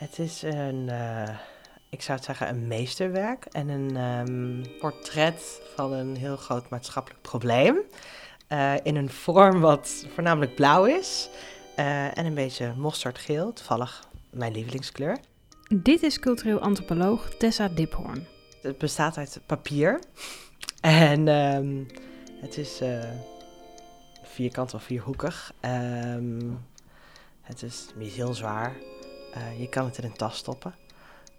Het is een, uh, ik zou het zeggen, een meesterwerk en een um, portret van een heel groot maatschappelijk probleem. Uh, in een vorm wat voornamelijk blauw is uh, en een beetje mosterdgeel, toevallig mijn lievelingskleur. Dit is cultureel antropoloog Tessa Diphoorn. Het bestaat uit papier en um, het is vierkant of vierhoekig. Um, het is niet heel zwaar. Uh, je kan het in een tas stoppen.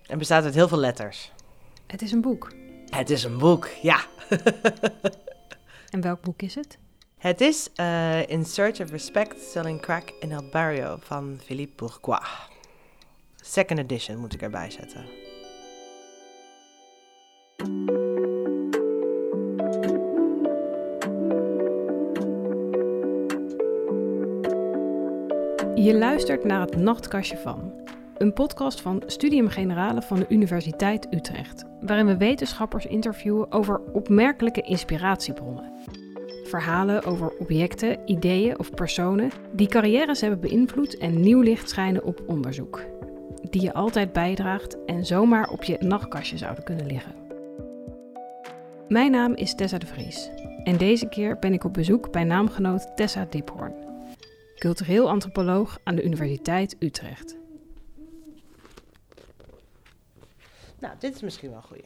En bestaat uit heel veel letters. Het is een boek. Het is een boek, ja. en welk boek is het? Het is uh, In Search of Respect Selling Crack in El Barrio van Philippe Bourgois. Second edition moet ik erbij zetten. Je luistert naar het Nachtkastje van, een podcast van Studium Generale van de Universiteit Utrecht, waarin we wetenschappers interviewen over opmerkelijke inspiratiebronnen. Verhalen over objecten, ideeën of personen die carrières hebben beïnvloed en nieuw licht schijnen op onderzoek. Die je altijd bijdraagt en zomaar op je nachtkastje zouden kunnen liggen. Mijn naam is Tessa de Vries en deze keer ben ik op bezoek bij naamgenoot Tessa Diphoorn cultureel antropoloog aan de Universiteit Utrecht. Nou, dit is misschien wel een goeie.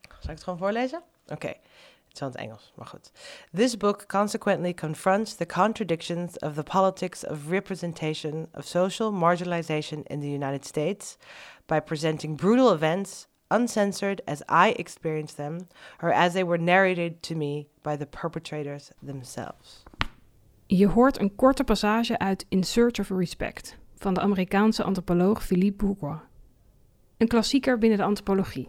Zal ik het gewoon voorlezen? Oké. Okay. Het is het Engels, maar goed. This book consequently confronts the contradictions of the politics of representation of social marginalization in the United States by presenting brutal events uncensored as I experienced them or as they were narrated to me by the perpetrators themselves. Je hoort een korte passage uit In Search of Respect van de Amerikaanse antropoloog Philippe Bourgois. Een klassieker binnen de antropologie,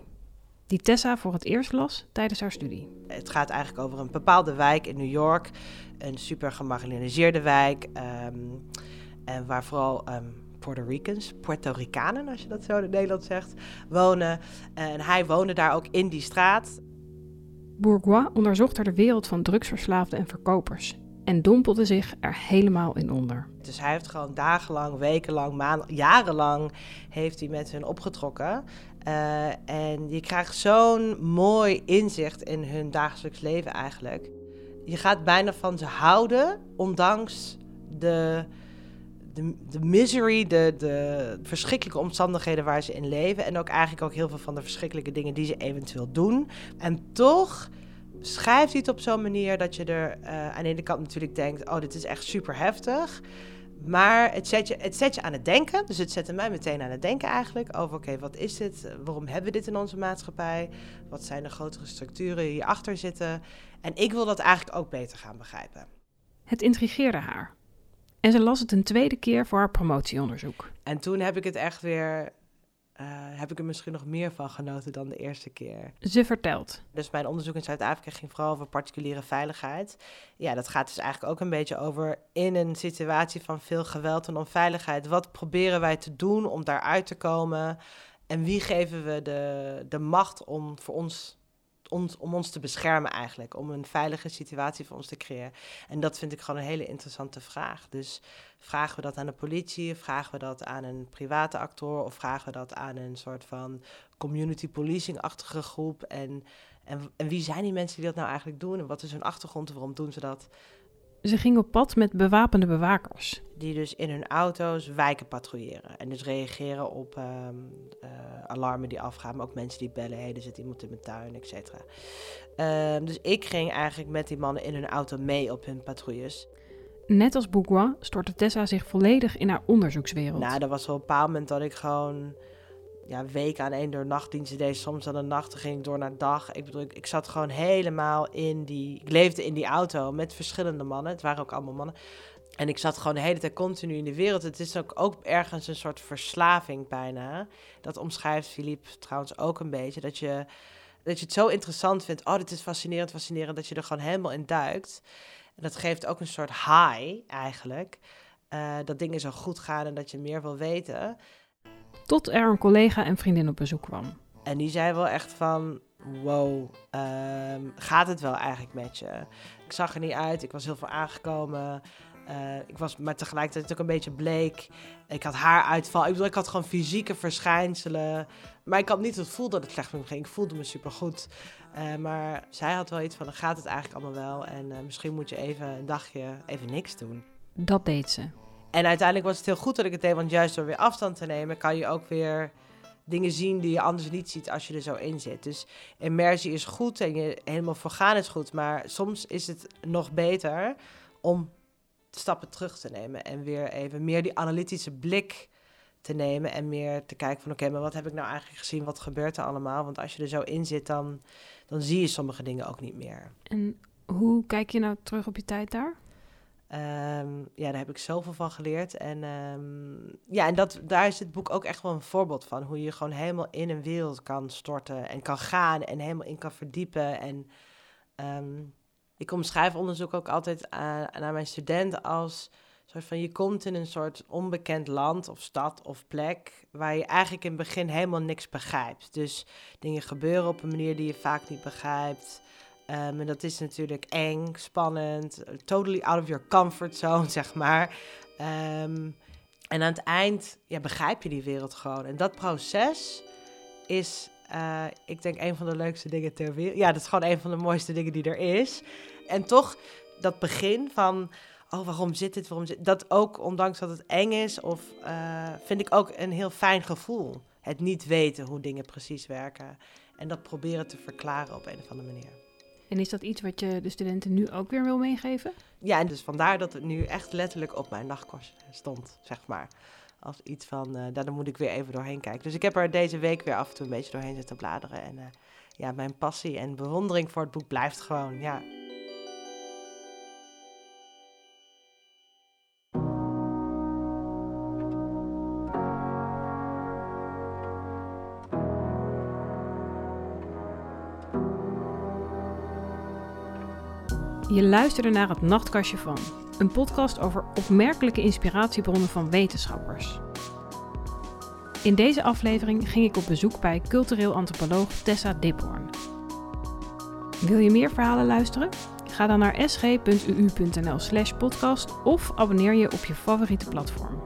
die Tessa voor het eerst las tijdens haar studie. Het gaat eigenlijk over een bepaalde wijk in New York, een super gemarginaliseerde wijk, um, en waar vooral um, Puerto Ricans, Puerto Ricanen, als je dat zo in Nederland zegt, wonen. En hij woonde daar ook in die straat. Bourgois onderzocht er de wereld van drugsverslaafden en verkopers en dompelde zich er helemaal in onder. Dus hij heeft gewoon dagenlang, wekenlang, maanden, jarenlang heeft hij met hun opgetrokken. Uh, en je krijgt zo'n mooi inzicht in hun dagelijks leven eigenlijk. Je gaat bijna van ze houden, ondanks de, de, de misery, de, de verschrikkelijke omstandigheden waar ze in leven. En ook eigenlijk ook heel veel van de verschrikkelijke dingen die ze eventueel doen. En toch schrijft hij het op zo'n manier dat je er uh, aan de ene kant natuurlijk denkt: oh, dit is echt super heftig. Maar het zet, je, het zet je aan het denken. Dus het zette mij meteen aan het denken eigenlijk over: oké, wat is dit? Waarom hebben we dit in onze maatschappij? Wat zijn de grotere structuren die hierachter zitten? En ik wil dat eigenlijk ook beter gaan begrijpen. Het intrigeerde haar. En ze las het een tweede keer voor haar promotieonderzoek. En toen heb ik het echt weer uh, heb ik er misschien nog meer van genoten dan de eerste keer. Ze vertelt. Dus mijn onderzoek in Zuid-Afrika ging vooral over particuliere veiligheid. Ja, dat gaat dus eigenlijk ook een beetje over in een situatie van veel geweld en onveiligheid. Wat proberen wij te doen om daaruit te komen? En wie geven we de, de macht om voor ons om ons te beschermen eigenlijk, om een veilige situatie voor ons te creëren. En dat vind ik gewoon een hele interessante vraag. Dus vragen we dat aan de politie, vragen we dat aan een private actor of vragen we dat aan een soort van community policing-achtige groep? En, en, wie zijn die mensen die dat nou eigenlijk doen en wat is hun achtergrond waarom doen ze dat? Ze ging op pad met bewapende bewakers. Die dus in hun auto's wijken patrouilleren. En dus reageren op um, uh, alarmen die afgaan. Maar ook mensen die bellen. Hé, hey, er zit iemand in mijn tuin, et cetera. Uh, dus ik ging eigenlijk met die mannen in hun auto mee op hun patrouilles. Net als Bourgois stortte Tessa zich volledig in haar onderzoekswereld. Nou, er was wel een bepaald moment dat ik gewoon ja, weken aan één door nachtdiensten deed. Soms aan de nacht ging ik door naar dag. Ik bedoel, ik, zat gewoon helemaal in die... Ik leefde in die auto met verschillende mannen. Het waren ook allemaal mannen. En ik zat gewoon de hele tijd continu in de wereld. Het is ook, ook ergens een soort verslaving bijna. Dat omschrijft Philippe trouwens ook een beetje. Dat je, dat je het zo interessant vindt. Oh, dit is fascinerend, fascinerend. Dat je er gewoon helemaal in duikt. En dat geeft ook een soort high eigenlijk. Uh, dat dingen zo goed gaan en dat je meer wil weten. Tot er een collega en vriendin op bezoek kwam. En die zei wel echt van, wow, um, gaat het wel eigenlijk met je? Ik zag er niet uit, ik was heel veel aangekomen. Uh, ik was maar tegelijkertijd ook een beetje bleek. Ik had haaruitval. Ik bedoel, ik had gewoon fysieke verschijnselen. Maar ik had niet het gevoel dat het slecht met me ging. Ik voelde me supergoed. Uh, maar zij had wel iets van, dan gaat het eigenlijk allemaal wel. En uh, misschien moet je even een dagje even niks doen. Dat deed ze. En uiteindelijk was het heel goed dat ik het deed. Want juist door weer afstand te nemen, kan je ook weer dingen zien die je anders niet ziet als je er zo in zit. Dus immersie is goed en je helemaal voor gaan is goed. Maar soms is het nog beter om stappen terug te nemen en weer even meer die analytische blik te nemen en meer te kijken van oké, maar wat heb ik nou eigenlijk gezien? Wat gebeurt er allemaal? Want als je er zo in zit, dan, dan zie je sommige dingen ook niet meer. En hoe kijk je nou terug op je tijd daar? Um, ja, daar heb ik zoveel van geleerd. En um, ja, en dat, daar is het boek ook echt wel een voorbeeld van. Hoe je gewoon helemaal in een wereld kan storten en kan gaan en helemaal in kan verdiepen. En um, ik omschrijf onderzoek ook altijd aan, aan mijn studenten als soort van je komt in een soort onbekend land of stad of plek waar je eigenlijk in het begin helemaal niks begrijpt. Dus dingen gebeuren op een manier die je vaak niet begrijpt. Um, en dat is natuurlijk eng, spannend, totally out of your comfort zone, zeg maar. Um, en aan het eind ja, begrijp je die wereld gewoon. En dat proces is, uh, ik denk, een van de leukste dingen ter wereld. Ja, dat is gewoon een van de mooiste dingen die er is. En toch dat begin van, oh, waarom zit dit? Waarom zit dat ook, ondanks dat het eng is, of uh, vind ik ook een heel fijn gevoel. Het niet weten hoe dingen precies werken. En dat proberen te verklaren op een of andere manier. En is dat iets wat je de studenten nu ook weer wil meegeven? Ja, en dus vandaar dat het nu echt letterlijk op mijn nachtkurs stond, zeg maar. Als iets van, uh, daar moet ik weer even doorheen kijken. Dus ik heb er deze week weer af en toe een beetje doorheen zitten bladeren. En uh, ja, mijn passie en bewondering voor het boek blijft gewoon, ja. Je luisterde naar het Nachtkastje van, een podcast over opmerkelijke inspiratiebronnen van wetenschappers. In deze aflevering ging ik op bezoek bij cultureel antropoloog Tessa Diphoorn. Wil je meer verhalen luisteren? Ga dan naar sg.uu.nl/podcast of abonneer je op je favoriete platform.